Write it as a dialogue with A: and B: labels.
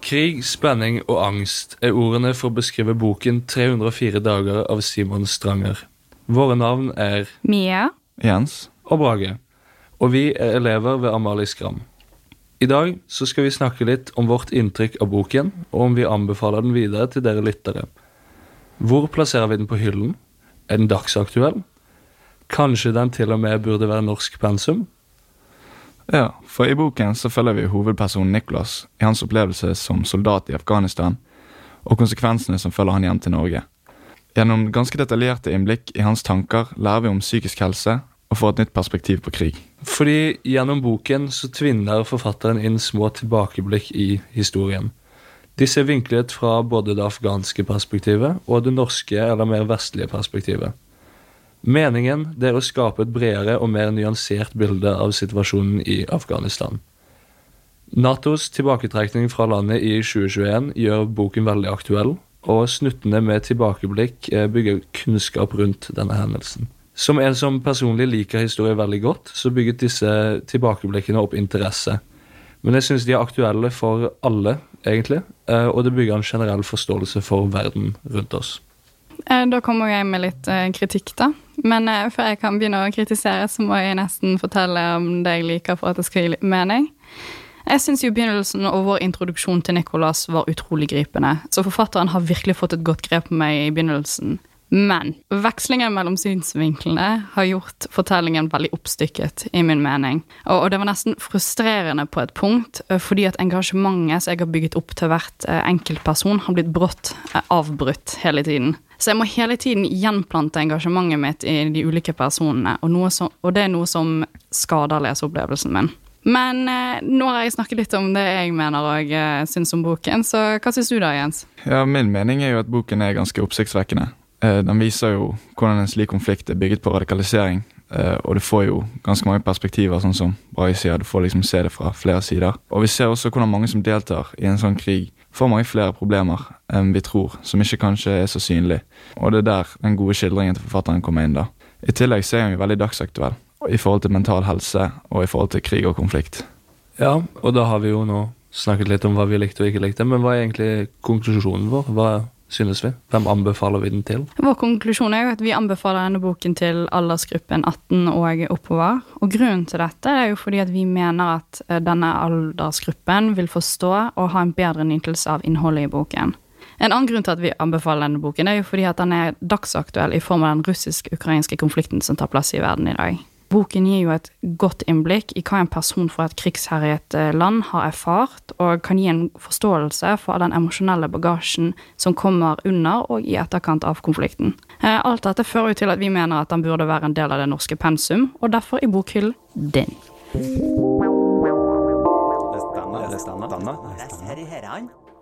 A: Krig, spenning og angst er ordene for å beskrive boken 304 dager av Simon Stranger. Våre navn er
B: Mia.
C: Jens?
A: og Brage, og vi er elever ved Amalie Skram. I dag så skal vi snakke litt om vårt inntrykk av boken, og om vi anbefaler den videre til dere lyttere. Hvor plasserer vi den på hyllen? Er den dagsaktuell? Kanskje den til og med burde være norsk pensum?
C: Ja, for i boken så følger vi hovedpersonen Nicholas i hans opplevelse som soldat i Afghanistan, og konsekvensene som følger han hjem til Norge. Gjennom ganske detaljerte innblikk i hans tanker lærer vi om psykisk helse og får et nytt perspektiv på krig.
A: Fordi gjennom boken så tvinner forfatteren inn små tilbakeblikk i historien. Disse er vinklet fra både det afghanske perspektivet og det norske eller mer vestlige perspektivet. Meningen det er å skape et bredere og mer nyansert bilde av situasjonen i Afghanistan. Natos tilbaketrekning fra landet i 2021 gjør boken veldig aktuell, og snuttene med tilbakeblikk eh, bygger kunnskap rundt denne hendelsen. Som en som personlig liker historie veldig godt, så bygget disse tilbakeblikkene opp interesse. Men jeg syns de er aktuelle for alle, egentlig, eh, og det bygger en generell forståelse for verden rundt oss.
B: Eh, da kommer jeg med litt eh, kritikk, da. Men før jeg kan begynne å kritisere, så må jeg nesten fortelle om det jeg liker for at det skal gi litt mening. Jeg syns begynnelsen og vår introduksjon til Nicolas var utrolig gripende. Så forfatteren har virkelig fått et godt grep på meg i begynnelsen. Men vekslingen mellom synsvinklene har gjort fortellingen veldig oppstykket, i min mening. Og, og, det var nesten frustrerende på et punkt, eh, fordi at engasjementet som jeg har bygget opp til hvert eh, enkeltperson, har blitt brått eh, avbrutt hele tiden. Så jeg må hele tiden gjenplante engasjementet mitt i de ulike personene, og, som, og det er noe som skader leseopplevelsen min. Men nå har jeg snakket litt om det jeg mener og eh, syns om boken, så hva syns du da, Jens?
C: Ja, Min mening er jo at boken er ganske oppsiktsvekkende. Eh, den viser jo hvordan en slik konflikt er bygget på radikalisering. Eh, og du får jo ganske mange perspektiver, sånn som Brai sier. Du får liksom se det fra flere sider. Og vi ser også hvordan mange som deltar i en sånn krig, får mange flere problemer enn vi tror, som ikke kanskje er så synlig. Og det er der den gode skildringen til forfatteren kommer inn. da. I tillegg så er jo veldig dagsaktuell i forhold til mental helse og i forhold til krig og konflikt.
A: Ja, og da har vi jo nå snakket litt om hva vi likte og ikke likte, men hva er egentlig konklusjonen vår? Hva synes vi? Hvem anbefaler vi den til?
B: Vår konklusjon er jo at vi anbefaler denne boken til aldersgruppen 18 og oppover. Og grunnen til dette er jo fordi at vi mener at eh, denne aldersgruppen vil forstå og ha en bedre nytelse av innholdet i boken. En annen grunn til at vi anbefaler denne boken, er jo fordi at den er dagsaktuell i form av den russisk-ukrainske konflikten som tar plass i verden i dag. Boken gir jo et godt innblikk i hva en person fra et krigsherjet eh, land har erfart, og kan gi en forståelse for den emosjonelle bagasjen som kommer under og i etterkant av konflikten. Eh, alt dette fører jo til at vi mener at den burde være en del av det norske pensum, og derfor i bokhyllen din. Denne, denne, denne.